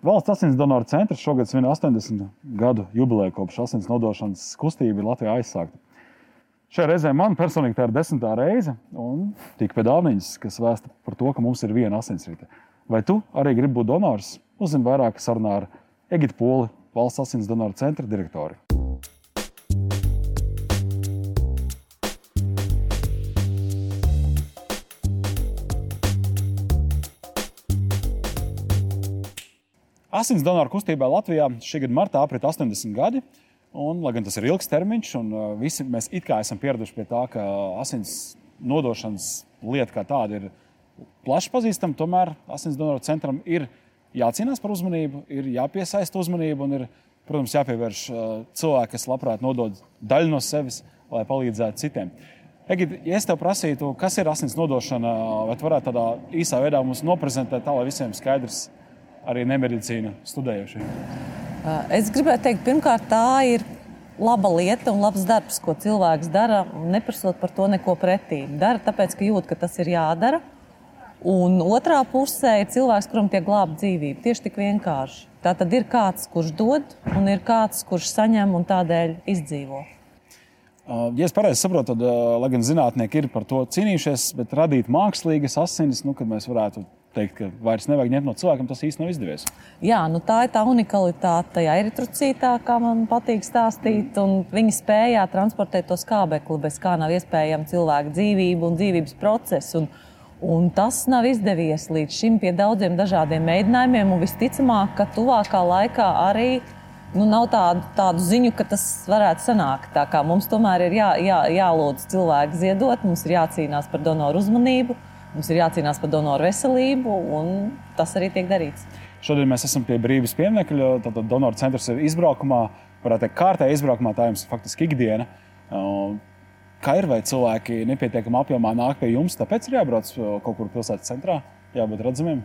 Valsts asins donoru centrs šogad svin 80 gadu jubileju kopš asins nodošanas kustība Latvijā aizsākta. Šajā reizē man personīgi tā ir desmitā reize, un tika pie dāvniņas, kas vēsta par to, ka mums ir viena asinsrite. Vai tu arī gribi būt donors? Uzzini vairāk sarunā ar Egitu Poli, Valsts asins donoru centra direktori. Asins donoru kustībā Latvijā šī gada martā aprit 80 gadi. Un, lai gan tas ir ilgs termiņš, un uh, visi mēs it kā esam pieraduši pie tā, ka asins nodošanas lieta kā tāda ir plaši pazīstama, tomēr asins donoru centram ir jācīnās par uzmanību, ir jāpiesaista uzmanība un ir, protams, jāpievērš uh, cilvēki, kas labprāt nodod daļu no sevis, lai palīdzētu citiem. Egid, ja es tev prasītu, kas ir asins nodošana, vai tu varētu tādā īsā veidā mums noprezentēt, tā lai visiem skaidrs arī nemedicīnu studējušiem? Es gribētu teikt, pirmkārt, tā ir laba lieta un labs darbs, ko cilvēks dara, neprasot par to neko pretī. Dara tāpēc, ka jūt, ka tas ir jādara. Un otrā pusē ir cilvēks, kuram tiek glābta dzīvība. Tieši tik vienkārši. Tā tad ir kāds, kurš dod, un ir kāds, kurš saņem un tādēļ izdzīvo. Ja es pareizi saprotu, tad, lai gan zinātnieki ir par to cīnījušies, bet radīt mākslīgas asinis, nu, kad mēs varētu teikt, ka vairs nevajag ņemt no cilvēkiem, tas īstenībā nav izdevies. Jā, nu tā ir tā unikalitāte tajā eritrocītā, kā man patīk stāstīt. Viņi spēja transportēt to skābekli, bez kā nav iespējama cilvēka dzīvība un dzīvības process. Un, un tas nav izdevies līdz šim pie daudziem dažādiem mēģinājumiem. Visticamāk, ka tuvākā laikā arī nu, nav tādu, tādu ziņu, ka tas varētu sanākt. Mums tomēr ir jā, jā, jālūdz cilvēku ziedot, mums ir jācīnās par donoru uzmanību. Mums ir jācīnās par donoru veselību, un tas arī tiek darīts. Šodien mēs esam pie brīvības pieminiekļa. Tad donoru centrs ir izbraukumā, varētu teikt, kārtējā izbraukumā. Tā jums faktiski ikdiena. Kā ir, vai cilvēki nepietiekamā apjomā nāk pie jums, tāpēc ir jābrauc kaut kur pilsētas centrā, jābūt redzamiem?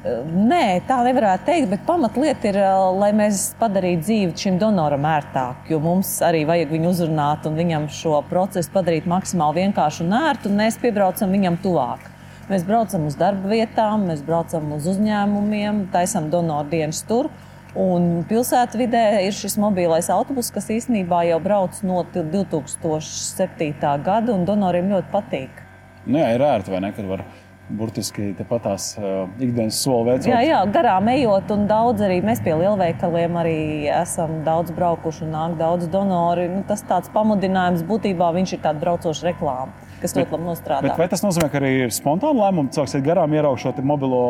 Nē, tā nevarētu teikt, bet pamatlieta ir, lai mēs padarītu dzīvi šim donoram ērtāku. Jo mums arī vajag viņu uzrunāt un viņam šo procesu padarīt maksimāli vienkāršu un ērtu, un mēs piebraucam viņam tuvāk. Mēs braucam uz darba vietām, mēs braucam uz uzņēmumiem, taisām donoru dienas tur. Un pilsētvidē ir šis mobilais autobus, kas īstenībā jau brauc no 2007. gada, un donoriem ļoti patīk. Nu, jā, ir ērti, vai ne? Kad var burtiski tepat tās uh, ikdienas soli veicot. Jā, jā, garām ejot, un daudz arī mēs pie lielveikaliem arī esam daudz braukuši un nāk daudz donori. Nu, tas tāds pamudinājums būtībā viņš ir tāds braucošs reklāmas kas ļoti labi nostrādā. Vai tas nozīmē, ka arī ir spontāni lēmumi, cilvēks iet garām, ieraugot šo mobilo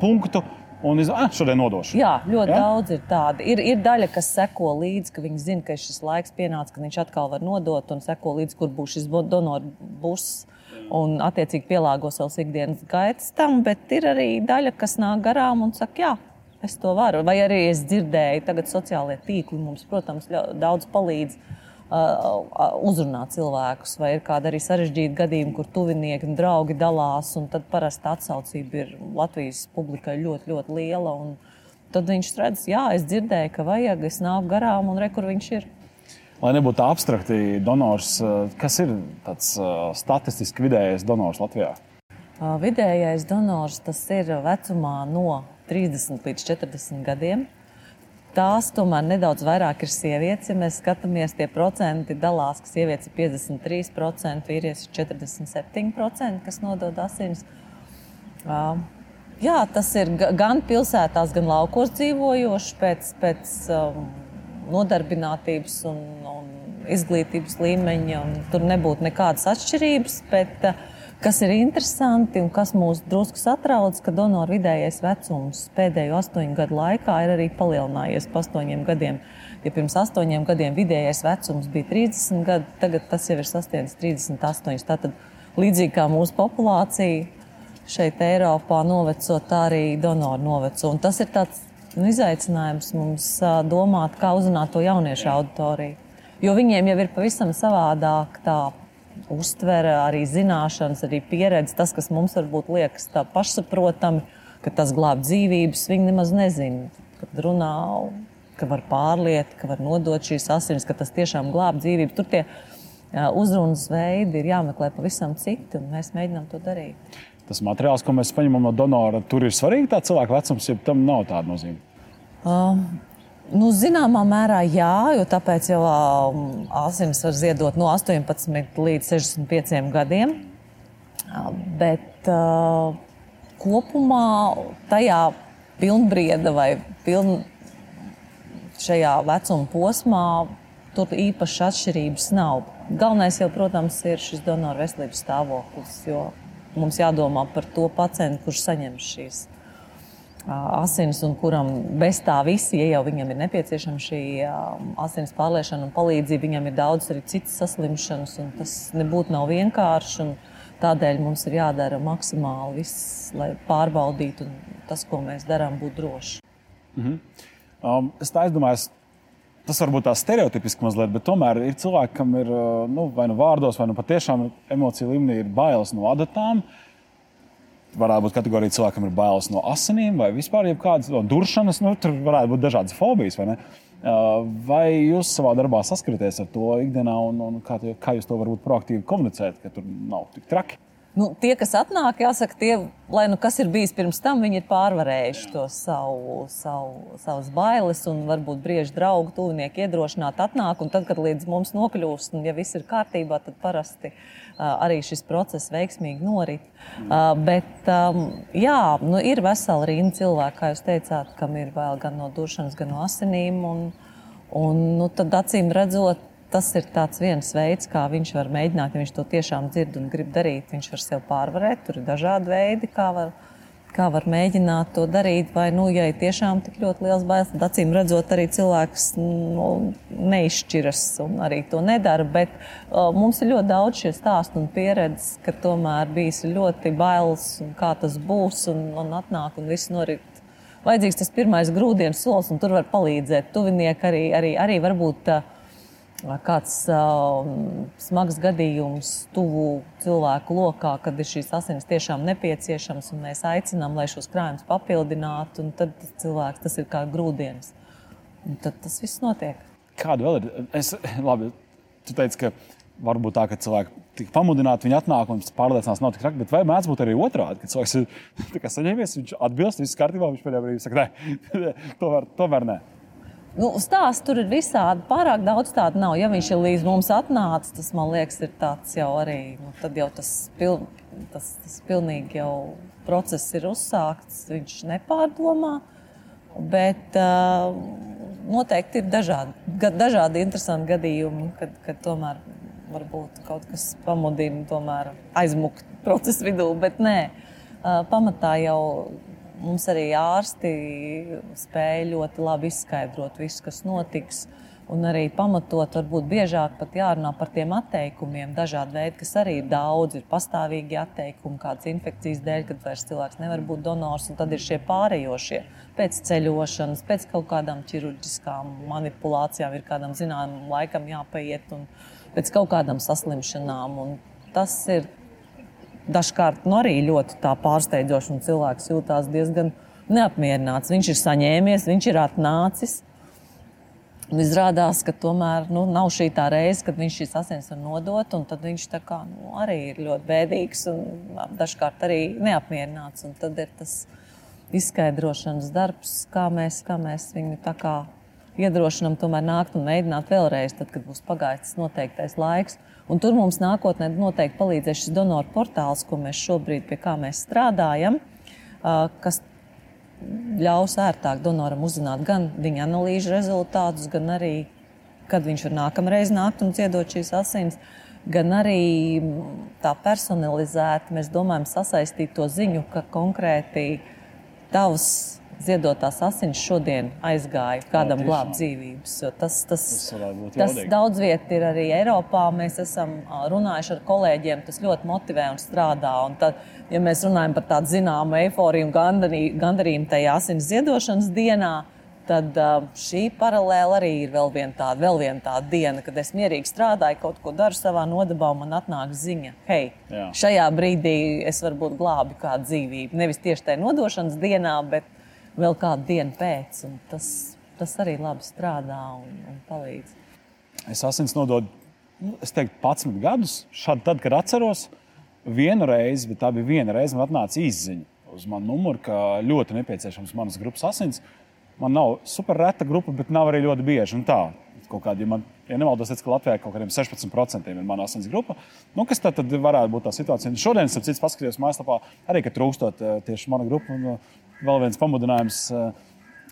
punktu? Un es ah, šodien nodošu. Jā, ļoti ja? daudz ir tādu. Ir, ir daļa, kas seko līdzi, ka viņi zina, ka šis laiks pienācis, ka viņš atkal var nodot un seko līdzi, kur būs šis donoru būs. Un, attiecīgi, pielāgo savus ikdienas gaitas tam, bet ir arī daļa, kas nāk garām un saka, jā, es to varu. Vai arī es dzirdēju, tagad sociālajie tīkli mums, protams, daudz palīdz uzrunāt cilvēkus, vai ir kādi arī sarežģīti gadījumi, kur tuvinieki un draugi dalās. Tad parasti atsaucība ir Latvijas publikai ļoti, ļoti liela. Tad viņš redz, jā, es dzirdēju, ka vajag, es nāku garām un re, kur viņš ir. Lai nebūtu abstrakti donors, kas ir tāds statistiski vidējais donors Latvijā? Vidējais donors tas ir vecumā no 30 līdz 40 gadiem tās tomēr nedaudz vairāk ir sievietes. Ja mēs skatāmies, tie procenti dalās, ka sievietes ir 53%, vīrietis ir 47%, kas nodod asins. Uh, jā, tas ir gan pilsētās, gan laukos dzīvojoši pēc, pēc um, nodarbinātības un, un izglītības līmeņa. Tur nebūtu nekādas atšķirības. Bet, uh, Kas ir interesanti un kas mūs drusku satrauc, ka donoru vidējais vecums pēdējo astoņu gadu laikā ir arī palielinājies pa astoņiem gadiem. Ja pirms astoņiem gadiem vidējais vecums bija 30 gadi, tagad tas jau ir sasniedzis 38. Tātad līdzīgi kā mūsu populācija šeit Eiropā noveco, tā arī donoru noveco. Un tas ir tāds nu, izaicinājums mums domāt, kā uzrunāt to jauniešu auditoriju. Jo viņiem jau ir pavisam savādāk tā uztvere, arī zināšanas, arī pieredze. Tas, kas mums varbūt liekas tā pašsaprotami, ka tas glāb dzīvības, viņi nemaz nezina. Kad runā, ka var pārliet, ka var nodot šīs asinis, ka tas tiešām glāb dzīvību. Tur tie uzrunas veidi ir jāmeklē pavisam citi, un mēs mēģinām to darīt. Tas materiāls, ko mēs saņemam no donora, tur ir svarīgi tā cilvēka vecums, ja tam nav tāda nozīme. Um, Nu, zināmā mērā jā, jo tāpēc jau asins var ziedot no 18 līdz 65 gadiem. Bet uh, kopumā tajā pilnbrieda vai piln šajā vecuma posmā tur īpaši atšķirības nav. Galvenais jau, protams, ir šis donoru veselības stāvoklis, jo mums jādomā par to pacientu, kurš saņem šīs asins, un kuram bez tā visa, ja jau viņam ir nepieciešama šī asins pārliešana un palīdzība, viņam ir daudz arī citas saslimšanas, un tas nebūtu nav vienkārši. Tādēļ mums ir jādara maksimāli viss, lai pārbaudītu, un tas, ko mēs darām, būtu droši. Mm -hmm. um, es tā aizdomājos, tas varbūt tā stereotipiski mazliet, bet tomēr ir cilvēki, kam ir nu, vai nu vārdos, vai nu patiešām emociju līmenī ir bailes no adatām. Uh, varētu būt kategorija cilvēkam ir bailes no asinīm vai vispār kādas no duršanas. Nu, tur varētu būt dažādas fobijas. Vai, vai jūs savā darbā saskaraties ar to ikdienā un, un kā, kā jūs to varbūt proaktīvi komunicējat, ka tur nav tik traki? Nu, tie, kas atnāk, jāsaka, tie, lai nu kas ir bijis pirms tam, viņi ir pārvarējuši to savu, savu, savas bailes un varbūt brīži draugu, tuvinieki iedrošināt atnāk. Un tad, kad līdz mums nokļūst, un ja viss ir kārtībā, tad parasti uh, arī šis process veiksmīgi norit. Uh, bet um, jā, nu, ir vesela rinda cilvēku, kā jūs teicāt, kam ir vēl gan no duršanas, gan no asinīm. Un, un, nu, tad acīm redzot, tas ir viens veids, kā viņš var mēģināt, ja viņš to tiešām dzird un grib darīt. Viņš var sev pārvarēt. Tur ir dažādi veidi, kā var, kā var mēģināt to darīt. Vai, nu, ja ir tiešām tik ļoti liels bailes, tad acīm redzot, arī cilvēks nu, neizšķiras un arī to nedara. Bet uh, mums ir ļoti daudz šie stāstu un pieredzes, ka tomēr bijis ļoti bailes un kā tas būs un, un atnāk un viss norit. Vajadzīgs tas pirmais grūdienas solis, un tur var palīdzēt tuvinieki arī, arī, arī varbūt. Uh, kāds uh, smags gadījums tuvu cilvēku lokā, kad ir šīs asins tiešām nepieciešams, un mēs aicinām, lai šos krājumus papildinātu, tad cilvēks tas ir kā grūdienis. Un tad tas viss notiek. Kāda vēl ir? Es, labi, tu teici, ka varbūt tā, ka cilvēki tika pamudināti, viņi atnāk un pārliecinās, nav tik traki. Bet vai mēdz būt arī otrādi, ka cilvēks ir saņēmies, viņš atbilst, viss kārtībā, viņš pēdējā brīdī saka, nē, tomēr, tomēr nē. Nu, Stāsts tur ir visādi. Pārāk daudz tādu nav. Ja viņš ir līdz mums atnācis, tas man liekas, ir tāds jau arī. Nu, tad jau tas, pil, tas, tas pilnīgi jau process ir uzsākts. Viņš nepārdomā. Bet uh, noteikti ir dažādi, dažādi interesanti gadījumi, kad, kad tomēr varbūt kaut kas pamudina aizmukt procesa vidū. Bet nē, uh, pamatā jau Mums arī ārsti spēja ļoti labi izskaidrot visu, kas notiks. Un arī pamatot, varbūt biežāk pat jārunā par tiem atteikumiem, dažādi veidi, kas arī ir daudz. Ir pastāvīgi atteikumi, kādas infekcijas dēļ, kad vairs cilvēks nevar būt donors. Tad ir šie pārējošie pēc ceļošanas, pēc kaut kādām ķirurģiskām manipulācijām, ir kādam zināmam laikam jāpaiet, un pēc kaut kādām saslimšanām. Un tas ir dažkārt nu, arī ļoti pārsteidzoši, un cilvēks jūtas diezgan neapmierināts. Viņš ir saņēmies, viņš ir atnācis. Un izrādās, ka tomēr nu, nav šī tā reize, kad viņš šīs asins var nodot. Tad viņš kā, nu, arī ir ļoti bēdīgs un dažkārt arī neapmierināts. Un tad ir tas izskaidrošanas darbs, kā mēs, kā mēs viņu iedrošinām, tomēr nākt un mēģināt vēlreiz, tad, kad būs pagājis noteiktais laiks. Un tur mums nākotnē noteikti palīdzēs šis donoru portāls, ko mēs šobrīd pie kā mēs strādājam, kas ļaus ērtāk donoram uzzināt gan viņa analīžu rezultātus, gan arī, kad viņš var nākamreiz nākt un ziedot šīs asins, gan arī tā personalizēti mēs domājam sasaistīt to ziņu, ka konkrēti tavs ziedotās asins šodien aizgāja kādam glābt dzīvības. Tas, tas, tas, tas daudz vietā ir arī Eiropā. Mēs esam runājuši ar kolēģiem, tas ļoti motivē un strādā. Un tad, ja mēs runājam par tādu zināmu eifóriju un gandarījumu tajā asins ziedošanas dienā, tad šī paralēla arī ir vēl viena tāda, vēl viena tāda diena, kad es mierīgi strādāju, kaut ko daru savā nodabā, un man atnāk ziņa, hei, Jā. šajā brīdī es varbūt glābu kādu dzīvību. Nevis tieši tajā nodošanas dienā, bet vēl kādu dienu pēc. Tas, tas arī labi strādā un, un palīdz. Es asins nododu, nu, es teiktu, 11 gadus. Šad, tad, kad atceros, vienu reizi, bet tā bija viena reize, man atnāca izziņa uz manu numuru, ka ļoti nepieciešams manas grupas asins. man nav super reta grupa, bet nav arī ļoti bieži. Un tā, kaut kādi, ja man, ja nemaldos, ka Latvijā kaut kādiem 16% ir mana asins grupa. Nu, kas tad, tad varētu būt tā situācija? Šodien, ap citu, paskatījos mājaslapā, arī ka trūkstot tieši mana grupa. Un vēl viens pamudinājums.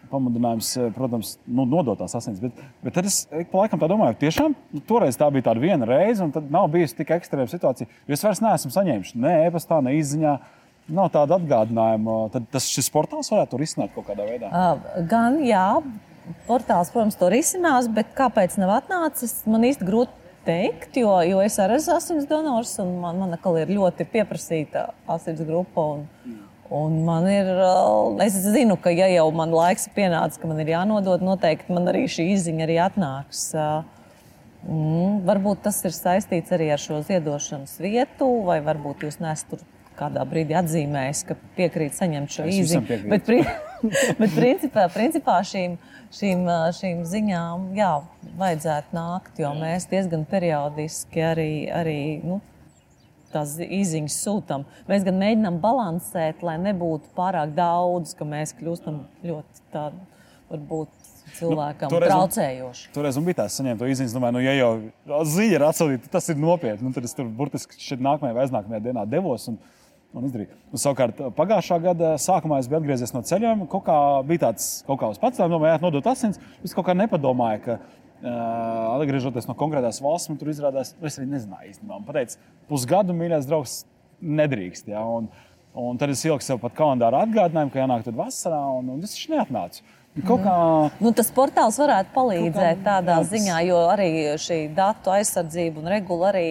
Pamudinājums, protams, nu, nodot tās asins. Bet, bet tad es pa laikam domāju, ka tiešām nu, toreiz tā bija tāda viena reize, un tad nav bijusi tik ekstrēma situācija. Es vairs neesmu saņēmis ne e-pastā, ne izziņā. Nav tāda atgādinājuma, tad tas šis portāls varētu risināt kaut kādā veidā. Uh, gan jā, portāls, protams, to risinās, bet kāpēc nav atnācis, man īsti grūti teikt, jo, jo es arī esmu asins donors un man, man ir ļoti pieprasīta asins grupa. Un, Un man ir, es zinu, ka, ja jau man laiks ir pienācis, ka man ir jānodod, noteikti man arī šī izziņa arī atnāks. Mm, varbūt tas ir saistīts arī ar šo ziedošanas vietu, vai varbūt jūs nesat tur kādā brīdī atzīmējis, ka piekrīt saņemt šo īziņu. Bet, pri, bet principā, principā šīm, šīm, šīm ziņām jā, vajadzētu nākt, jo mēs diezgan periodiski arī. arī nu, tās izziņas sūtām. Mēs gan mēģinām balansēt, lai nebūtu pārāk daudz, ka mēs kļūstam ļoti tādi, varbūt. Cilvēkam nu, traucējoši. Toreiz bija tā, saņēma to izziņu. Domāju, nu, ja jau ziņa ir atsūtīta, tas ir nopietni. Nu, tad es tur burtiski šeit nākamajā vai aiznākamajā dienā devos. Un, un izdarīju. Un, savukārt, pagājušā gada sākumā es biju atgriezies no ceļojuma. Kaut kā bija tāds kaut kā uz pats, domāju, nodot asins. Es kaut kā nepadomāju, ka Uh, atgriežoties no konkrētās valsts, man tur izrādās, es arī nezināju īstenībā. Man teica, pusgadu mīļais draugs nedrīkst. Ja? Un, un tad es ieliku sev pat kalendāra atgādinājumu, ka jānāk tur vasarā, un, un es neatnācu. Kaut kā, nu, tas portāls varētu palīdzēt kā, tādā jā, ziņā, jo arī šī datu aizsardzība un regula arī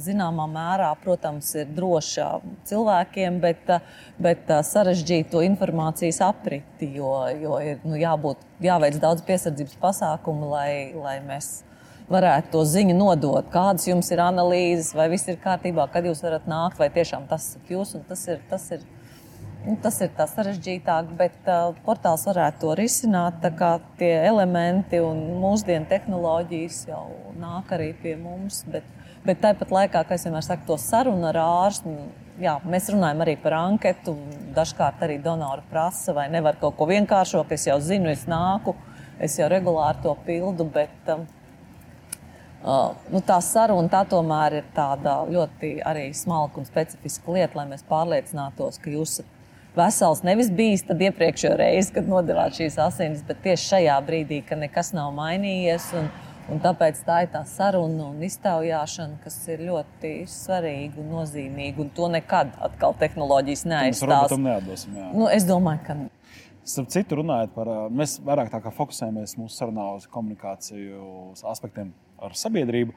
zināmā mērā, protams, ir droša cilvēkiem, bet, bet sarežģīto informācijas apriti, jo, jo ir nu, jābūt, jāveic daudz piesardzības pasākumu, lai, lai mēs varētu to ziņu nodot. Kādas jums ir analīzes, vai viss ir kārtībā, kad jūs varat nākt, vai tiešām tas esat jūs un tas ir. Tas ir Nu, tas ir tā sarežģītāk, bet uh, portāls varētu to risināt. Tie elementi un mūsdienu tehnoloģijas jau nāk arī pie mums. Bet, bet tāpat laikā, kā es vienmēr saku, to sarunu ar ārstu. Jā, mēs runājam arī par anketu. Dažkārt arī donori prasa, vai nevar kaut ko vienkāršot. Es jau zinu, es nāku, es jau regulāri to pildu. Bet, um, Uh, nu, tā saruna tā tomēr ir tāda ļoti smalka un specifiska lieta, lai mēs pārliecinātos, ka jūs esat vesels nevis bijis tad iepriekšējā reizē, kad nodevāt šīs asinis, bet tieši šajā brīdī, kad nekas nav mainījies. Un, Un tāpēc tā ir tā saruna un iztaujāšana, kas ir ļoti svarīga un nozīmīga. Un to nekad atkal tehnoloģijas neaizstās. Neatdosim, nu, es domāju, ka. Starp citu, runājot par, mēs vairāk fokusējamies mūsu sarunā uz komunikāciju aspektiem ar sabiedrību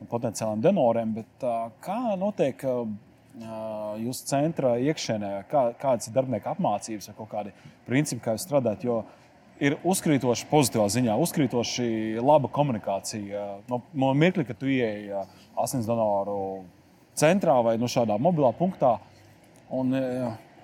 un potenciāliem donoriem. Bet, kā notiek jūsu centra iekšēnē, kā, kādas ir darbinieku apmācības vai kādi principi, kā jūs strādājat. Jo ir uzkrītoši pozitīvā ziņā, uzkrītoši laba komunikācija. No, no mirkļa, kad tu ieeji asins donoru centrā vai no šādā mobilā punktā. Un,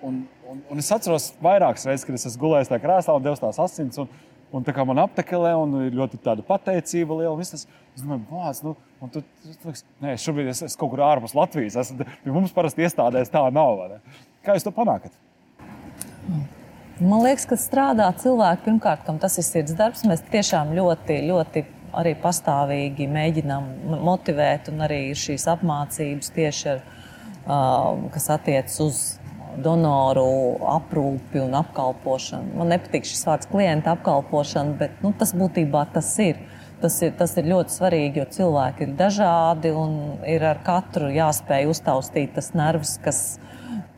un, un, un es atceros vairākas reizes, kad es esmu gulējis tajā krēslā un devis tās asins. Un, un tā kā man aptekelē, un ir ļoti tāda pateicība liela. Tas, es domāju, bāc, nu, un tu, tu, tu, nē, šobrīd es esmu kaut kur ārpus Latvijas. Es, pie mums parasti iestādēs tā nav. Kā jūs to panākat? Man liekas, ka strādā cilvēki, pirmkārt, kam tas ir sirds darbs. Mēs tiešām ļoti, ļoti arī pastāvīgi mēģinām motivēt, un arī šīs apmācības tieši ar, kas attiecas uz donoru aprūpi un apkalpošanu. Man nepatīk šis vārds klienta apkalpošana, bet nu, tas būtībā tas ir. Tas ir, tas ir ļoti svarīgi, jo cilvēki ir dažādi un ir ar katru jāspēj uztaustīt tas nervs, kas,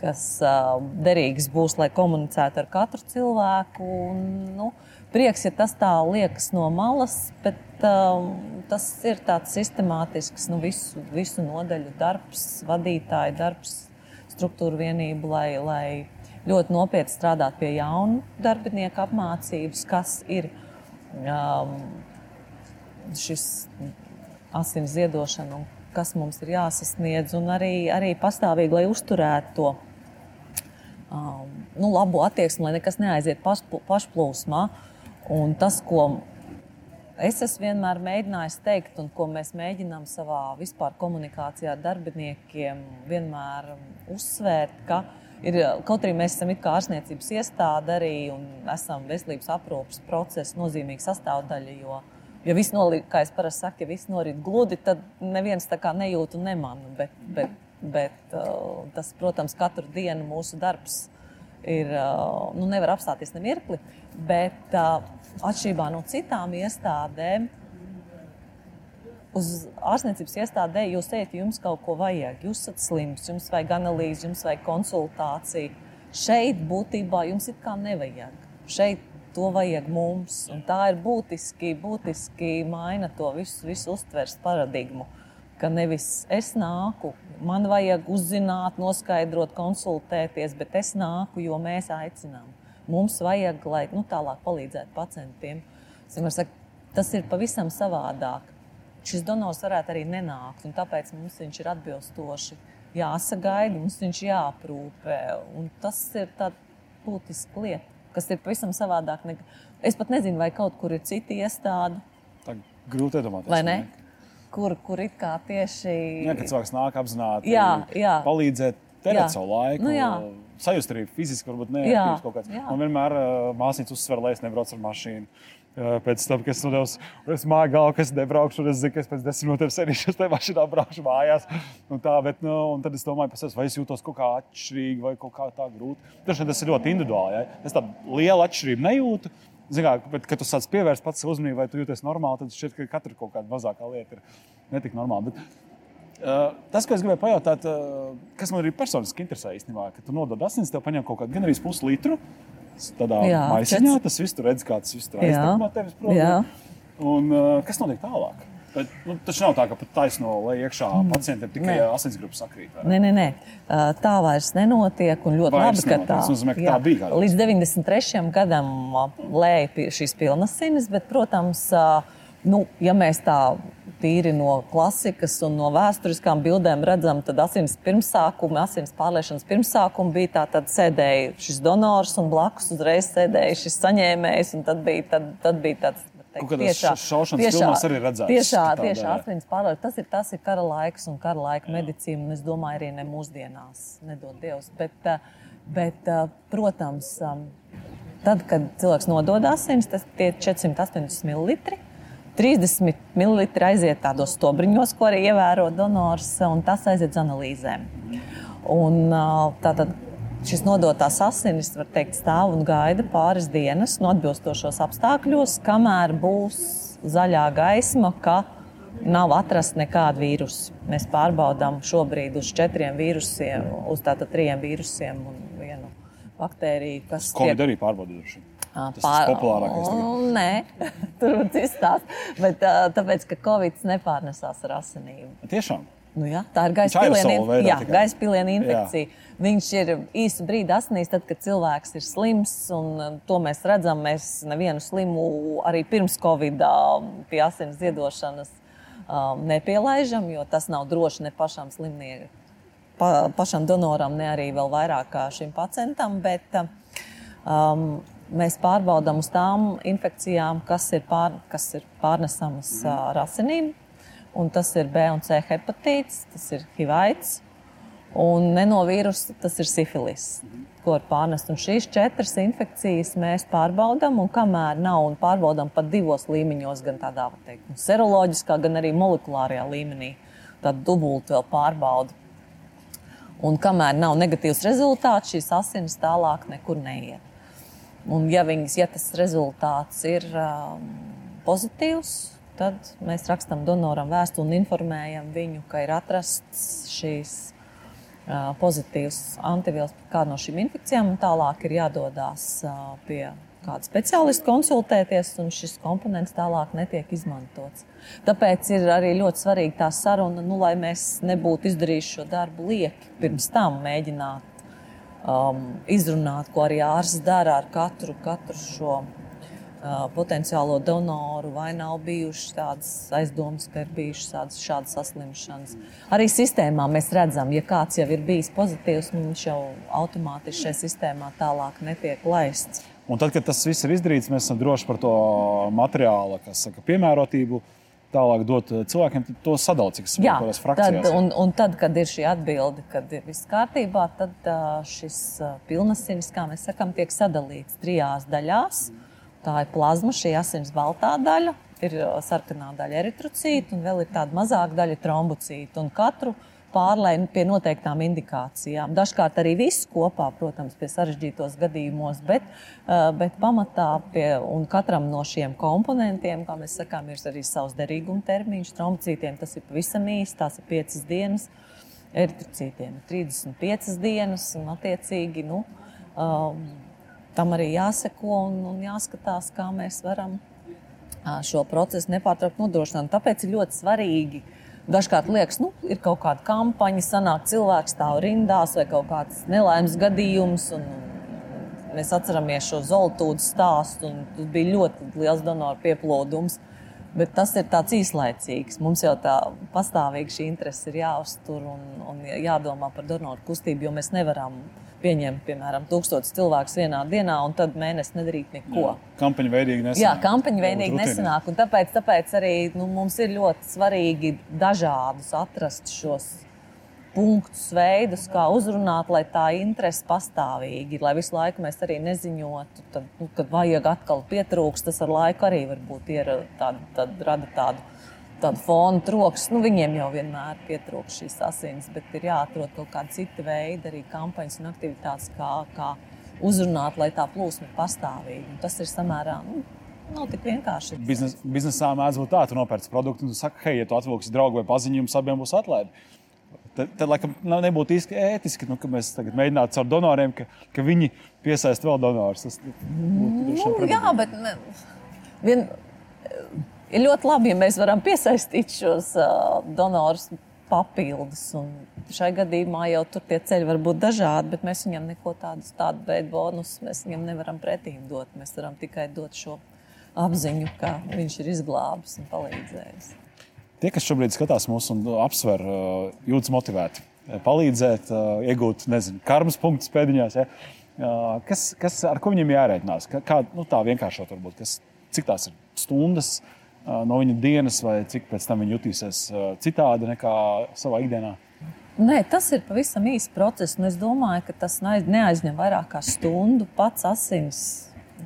kas uh, derīgs būs, lai komunicētu ar katru cilvēku. Un, nu, prieks, ja tas tā liekas no malas, bet uh, tas ir tāds sistemātisks nu, visu, visu nodaļu darbs, vadītāja darbs struktūru vienību, lai, lai ļoti nopietni strādātu pie jaunu darbinieku apmācības, kas ir um, šis asins ziedošana un kas mums ir jāsasniedz, un arī, arī pastāvīgi, lai uzturētu to um, nu, labu attieksmi, lai nekas neaiziet pašplūsmā. Un tas, ko Es esmu vienmēr mēģinājis teikt, un ko mēs mēģinām savā vispār komunikācijā ar darbiniekiem, vienmēr uzsvērt, ka ir, kaut arī mēs esam ārstniecības iestāde arī un esam veselības aprūpas procesa nozīmīga sastāvdaļa. Jo, ja viss norit, kā es parasti saku, ja viss norit gludi, tad neviens tā kā nejūt un nemana. Bet, bet, bet uh, tas, protams, katru dienu mūsu darbs ir, uh, nu, nevar apstāties nemirkli. Bet uh, atšķirībā no citām iestādēm, uz ārstniecības iestādē jūs ejat, jums kaut ko vajag. Jūs esat slims, jums vajag analīzi, jums vajag konsultāciju. Šeit būtībā jums it kā nevajag. Šeit to vajag mums. Un tā ir būtiski, būtiski maina to visu, visu uztveres paradigmu. Ka nevis es nāku, man vajag uzzināt, noskaidrot, konsultēties, bet es nāku, jo mēs aicinām. Mums vajag, lai nu, tālāk palīdzētu pacientiem. Tas ir pavisam savādāk šis donors varētu arī nenākt. Tāpēc mums viņš ir atbilstoši jāsagaida, mums viņš jāaprūpē. Tas ir būtisks lieta, kas ir pavisam savādāk. Nekā... Es pat nezinu, vai kaut kur ir cita iestāde. Tā grūti iedomāties. Kur, kur it kā tieši. Jā, kad cilvēks nāk apzināti, jā, jā. palīdzēt, terēt savu laiku. Nu, jā. Sajust arī fiziski, varbūt neapstrādāt kaut kāds. Man vienmēr uh, māsīca uzsver, lai es nebraucu ar mašīnu. Pēc tam, kad es nodevu, es māju galvu, ka es nebraukšu, un es zinu, ka es pēc desmit minūtēm sēdīšu tajā mašīnā, braukšu mājās. Un tā, bet, nu, un tad es domāju, sevi, vai es jūtos kaut kā atšķirīgi vai kaut kā tā grūti. Taču tas ir ļoti individuāli. Ja? Es tādu lielu atšķirību nejūtu. Kā, bet, kad tu sāc pievērst pats uzmanību, vai tu jūties normāli, tad šķiet, ka katra kaut kāda mazākā lieta ir netik normāla. Bet, Uh, tas, ko es gribēju pajautāt, uh, kas man arī personiski interesē, īstenībā, ka tu nodod asins, tev paņem kaut kādu gan arī puslitru, tādā maisiņā. Tas viss tur redz, kā tas viss tur aiztek no tevis. Un uh, kas notiek tālāk? Bet, nu, tas nav tā, ka pat taisno lai iekšā mm. pacientiem tikai asinsgrupas sakrīt. Nē, nē, nē, tā vairs nenotiek. Ļoti vairs labi, ka tā, nozīmē, ka jā, tā bija. Līdz 93. gadam lēja šīs pilnas sinis, bet, protams, nu, ja mēs tā tīri no klasikas un no vēsturiskām bildēm redzam, tad asins pirmsākuma, asins pārliešanas pirmsākuma bija tā, tad sēdēja šis donors un blakus uzreiz sēdēja šis saņēmējs, un tad bija, tad, tad bija tāds. Tiešā, tiešā, arī redzēts, tiešā, tiešā asins pārliešanas. Tas ir, tas ir kara laiks un kara laika Jā. medicīna, un es domāju, arī ne mūsdienās, nedod Dievs. Bet, eh, bet eh, protams, um, tad, kad cilvēks nodod asins, tas ir 480 ml. 30 ml aiziet tādos stobriņos, ko arī ievēro donors, un tas aiziet uz analīzēm. Un, tātad, šis nodotās asinis, var teikt, stāv un gaida pāris dienas no atbilstošos apstākļos, kamēr būs zaļā gaisma, ka nav atrasta nekāda vīrusa. Mēs pārbaudām šobrīd uz četriem vīrusiem, uz tātad trim vīrusiem un vienu baktēriju, kas. Covid tiek... arī pārbaudījuši. Tas Pār... ir populārākais. Tagad. Nē, tur ir izstāsts. Bet tāpēc, ka Covid nepārnesās ar asinīm. Tiešām. Nu, jā, tā ir gaisa piliena, jā, gaisa piliena infekcija. Jā. Viņš ir īsu brīdi asinīs, tad, kad cilvēks ir slims. To mēs redzam. Mēs nevienu slimu arī pirms Covid pie asins ziedošanas um, nepielaižam, jo tas nav droši ne pašam slimniekam, pa, pašam donoram, ne arī vēl vairāk šim pacientam. Bet, um, mēs pārbaudām uz tām infekcijām, kas ir, pār, kas ir pārnesamas mm. ar asinīm. Un tas ir B un C hepatīts, tas ir hivaids. Un nenovīrus tas ir sifilis, mm. ko var pārnest. Un šīs četras infekcijas mēs pārbaudām, un kamēr nav, un pārbaudām pat divos līmeņos, gan tādā teikt, nu, seroloģiskā, gan arī molekulārajā līmenī. Tad dubulti vēl pārbauda. Un kamēr nav negatīvs rezultāts, šīs asinis tālāk nekur neiet. Un, ja, viņas, ja tas rezultāts ir um, pozitīvs, tad mēs rakstām donoram vēstuli un informējam viņu, ka ir atrasts šīs uh, pozitīvas antivielas pret kādu no šīm infekcijām. Tālāk ir jādodas uh, pie kāda speciālista konsultēties, un šis komponents tālāk netiek izmantots. Tāpēc ir arī ļoti svarīga tā saruna, nu, lai mēs nebūtu izdarījuši šo darbu lieki pirms tam mēģināt um, izrunāt, ko arī ārsts dara ar katru, katru šo uh, potenciālo donoru, vai nav bijušas tādas aizdomas, ka ir bijušas šādas saslimšanas. Arī sistēmā mēs redzam, ja kāds jau ir bijis pozitīvs, nu, viņš jau automātiski šajā sistēmā tālāk netiek laists. Un tad, kad tas viss ir izdarīts, mēs esam droši par to materiāla saka, piemērotību. Tālāk dot cilvēkiem, tad to sadalīt, cik kādās tad, frakcijās. un, un tad, kad ir šī atbilde, kad ir viss kārtībā, tad ā, šis ā, pilnasinis, kā mēs sakām, tiek sadalīts trijās daļās. Tā ir plazma, šī asins baltā daļa, ir sarkanā daļa eritrocīta un vēl ir tāda mazāka daļa trombocīta. Un katru pārlēju pie noteiktām indikācijām. Dažkārt arī viss kopā, protams, pie sarežģītos gadījumos, bet, ā, bet pamatā pie katram no šiem komponentiem, kā mēs sakām, ir arī savs derīguma termiņš. Trombocītiem tas ir pavisam īsi, tās ir piecas dienas. Eritrocītiem ir 35 dienas, un attiecīgi nu, um, tam arī jāseko un, un jāskatās, kā mēs varam ā, šo procesu nepārtraukti nodrošināt. Tāpēc ir ļoti svarīgi. Dažkārt liekas, nu, ir kaut kāda kampaņa, sanāk cilvēks stāv rindās vai kaut kāds nelaimes gadījums. Un, Mēs atceramies šo zeltūdu stāstu, un tas bija ļoti liels donoru pieplūdums. Bet tas ir tāds īslaicīgs. Mums jau tā pastāvīgi šī interese ir jāuztur un, un jādomā par donoru kustību, jo mēs nevaram pieņemt, piemēram, tūkstotis cilvēku vienā dienā un tad mēnesi nedarīt neko. Kampaņa veidīgi nesanāk. Jā, kampaņa veidīgi nesanāk. Tāpēc, tāpēc arī nu, mums ir ļoti svarīgi dažādus atrast šos punktus, veidus, kā uzrunāt, lai tā interese pastāvīgi, lai visu laiku mēs arī neziņotu, tad, nu, kad vajag atkal pietrūkst, tas ar laiku arī varbūt ir tād, tād, rada tādu. Tādu fonu troksni, nu, viņiem jau vienmēr pietrūkst šīs asins, bet ir jāatrod kaut kāda cita veida, arī kampaņas un aktivitātes, kā, kā uzrunāt, lai tā plūsma ir pastāvīga. Un tas ir samērā nu, nav tik vienkārši. Biznes, biznesā mēdz būt tā, tu nopērci produktu un tu saki, hei, ja tu atvilksi draugu vai paziņu, jums abiem būs atlaide. Tad, tad laikam, nebūtu īsti ētiski, nu, ka mēs tagad mēģinātu ar donoriem, ka, ka viņi piesaista vēl donorus. Tas būtu Nu, jā, bet ne, vien, ir ļoti labi, ja mēs varam piesaistīt šos uh, donorus papildus. Šai gadījumā jau tur tie ceļi var būt dažādi, bet mēs viņam neko tādu, tādu veidu bonusu mēs viņam nevaram pretīm dot. Mēs varam tikai dot šo apziņu, ka viņš ir izglābis un palīdzējis. Tie, kas šobrīd skatās mūsu un apsver, jūtas motivēti, palīdzēt, iegūt, nezinu, karmas punktus pēdiņās. Ja? Kas, kas, ar ko viņiem jārēķinās? Kā nu, tā vienkāršot, varbūt, kas, cik tās ir stundas uh, no viņa dienas, vai cik pēc tam viņi jutīsies uh, citādi nekā savā ikdienā? Nē, tas ir pavisam īsts process. Es domāju, ka tas neaiz- neaizņem vairāk kā stundu. Pats asins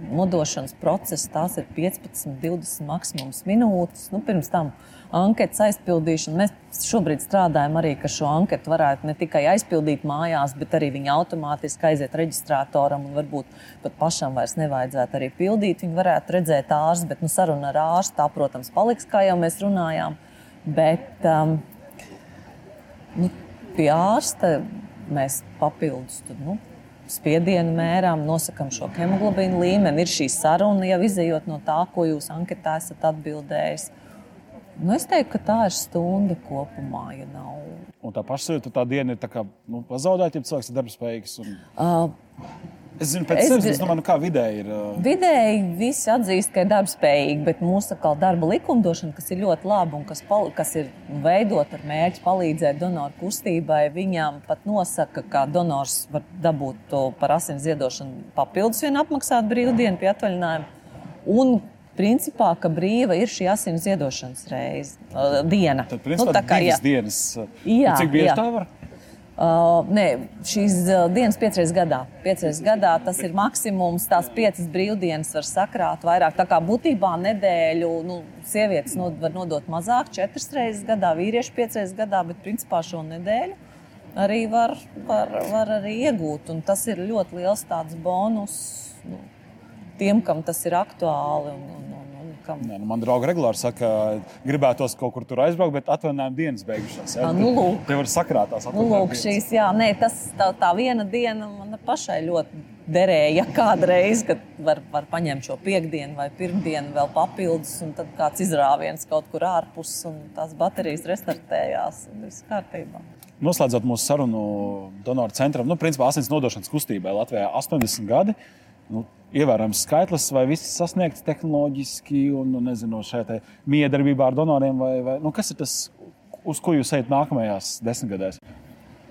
nodošanas process, tās ir 15, 20 maksimums minūtes. Nu, pirms tam anketas aizpildīšana. Mēs šobrīd strādājam arī, ka šo anketu varētu ne tikai aizpildīt mājās, bet arī viņa automātiski aiziet reģistratoram un varbūt pat pašam vairs nevajadzētu arī pildīt. Viņi varētu redzēt ārstu, bet nu, saruna ar ārstu tā, protams, paliks, kā jau mēs runājām. Bet, um, nu, pie ārsta mēs papildus tad, nu, spiedienu mērām, nosakām šo hemoglobīnu līmeni. Ir šī saruna jau izējot no tā, ko jūs anketā esat atbildējis. Nu, es teiktu, ka tā ir stunda kopumā, ja nav. Un tā pašsajūta, tā diena ir kā, nu, pazaudēta, ja cilvēks ir darbspējīgs. Un... Uh, Es zinu, pēc sevis, es domāju, nu, kā vidēji ir. Uh... Vidēji visi atzīst, ka ir darbspējīgi, bet mūsu darba likumdošana, kas ir ļoti laba un kas, pal- kas ir veidota ar mērķi palīdzēt donoru kustībai, viņām pat nosaka, ka donors var dabūt to par asins ziedošanu papildus vienu apmaksātu brīvdienu pie atvaļinājuma. Un principā, ka brīva ir šī asins ziedošanas reize, uh, diena. Tad, principā, nu, tā kā jā. dienas. Jā, cik bieži jā. tā var? Uh, nē, šīs uh, dienas piecreiz gadā. Piecreiz gadā tas ir maksimums. Tās piecas brīvdienas var sakrāt vairāk. Tā kā būtībā nedēļu nu, sievietes nod, var nodot mazāk, četras reizes gadā, vīrieši piecas reizes gadā, bet principā šo nedēļu arī var, var, var arī iegūt. Un tas ir ļoti liels bonus nu, tiem, kam tas ir aktuāli. Un, un, un, un, kam, Nē, nu, man draugi regulāri saka, gribētos kaut kur tur aizbraukt, bet atvaļinājuma dienas beigušās. Ah, nu, lūk. Te var sakrāt tās Nu, lūk, šīs, jā, nē, tas, tā, tā viena diena man pašai ļoti derēja. Kādreiz, kad var, var paņemt šo piekdienu vai pirmdienu vēl papildus, un tad kāds izrāviens kaut kur ārpus, un tās baterijas restartējās, un viss kārtībā. Noslēdzot mūsu sarunu donoru centram, nu, principā asins nodošanas kustībai Latvijā 80 gadi. Nu, ievērojams skaitlis, vai viss sasniegts tehnoloģiski un nu, nezinu, šajā miedarbībā ar donoriem, vai, vai nu, kas ir tas, uz ko jūs ejat nākamajās desmitgadēs?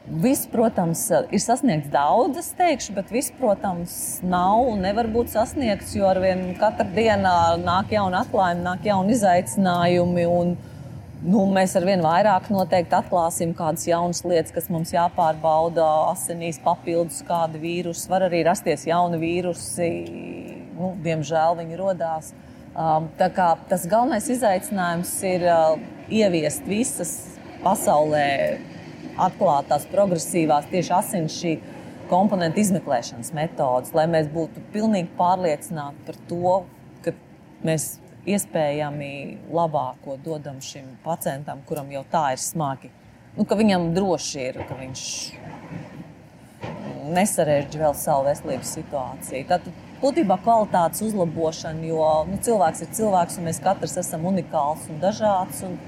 Viss, protams, ir sasniegts daudz, es teikšu, bet viss, protams, nav un nevar būt sasniegts, jo ar vien katru dienu nāk jauni atklājumi, nāk jauni izaicinājumi. Un, nu, mēs ar vien vairāk noteikti atklāsim kādas jaunas lietas, kas mums jāpārbauda asinīs, papildus kādi vīrusi. Var arī rasties jauni vīrusi, nu, diemžēl viņi radās. Um, tas galvenais izaicinājums ir uh, ieviest visas pasaulē atklātās, progresīvās, tieši asins šī komponentu izmeklēšanas metodas, lai mēs būtu pilnīgi pārliecināti par to, ka mēs iespējami labāko dodam šim pacientam, kuram jau tā ir smagi. Nu, ka viņam droši ir, ka viņš nesarežģīja vēl savu veselības situāciju. Tad būtībā kvalitātes uzlabošana, jo nu, cilvēks ir cilvēks un mēs katrs esam unikāls un dažāds. Un,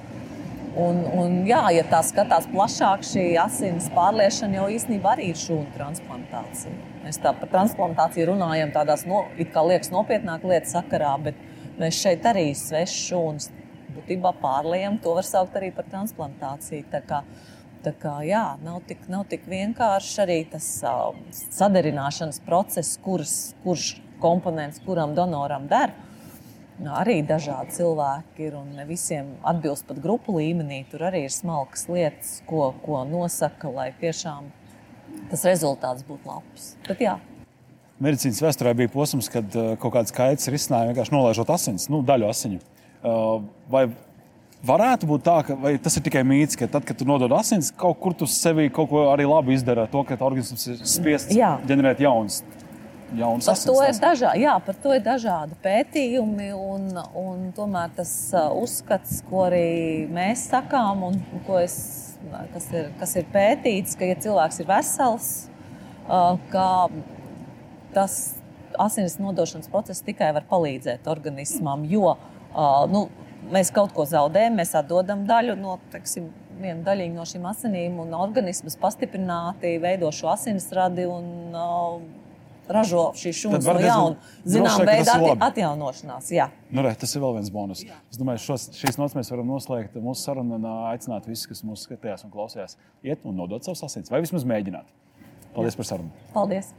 Un, un, jā, ja tā skatās plašāk, šī asins pārliešana jau īstenībā arī ir šūnu transplantācija. Mēs tā par transplantāciju runājam tādās, no, liekas, nopietnāk lietas sakarā, bet mēs šeit arī svešas šūnas būtībā pārliejam. To var saukt arī par transplantāciju. Tā kā, tā kā, jā, nav, tik, nav tik vienkārši arī tas uh, sadarināšanas process, kurš, kurš komponents kuram donoram der arī dažādi cilvēki ir un ne visiem atbilst pat grupu līmenī. Tur arī ir smalkas lietas, ko, ko nosaka, lai tiešām tas rezultāts būtu labs. Bet, jā. Medicīnas vēsturē bija posms, kad uh, kaut kāds skaits risināja vienkārši nolaižot asins, nu, daļu asiņu. Uh, vai varētu būt tā, ka tas ir tikai mīts, ka tad, kad tu nodod asins, kaut kur tu sevi kaut ko arī labi izdara, to, ka organisms ir spiests ģenerēt jaunas par to, dažā, jā, par to ir dažādi pētījumi. Un, un tomēr tas uh, uzskats, ko arī mēs sakām, un es, kas, ir, kas ir pētīts, ka, ja cilvēks ir vesels, ka tas asins nodošanas process tikai var palīdzēt organismam. Jo uh, nu, mēs kaut ko zaudējam, mēs atdodam daļu no, teiksim, vienu daļiņu no šīm asinīm, un organisms pastiprināti veido šo asinsradi. Un, uh, ražo šīs šūnas no jauna. Zinām, veidā atti atjaunošanās. Jā. Nu, re, tas ir vēl viens bonus. Jā. Es domāju, šos, šīs nots mēs varam noslēgt mūsu sarunu un aicināt visus, kas mūsu skatījās un klausījās, iet un nodot savus asins vai vismaz mēģināt. Paldies Jā. par sarunu. Paldies!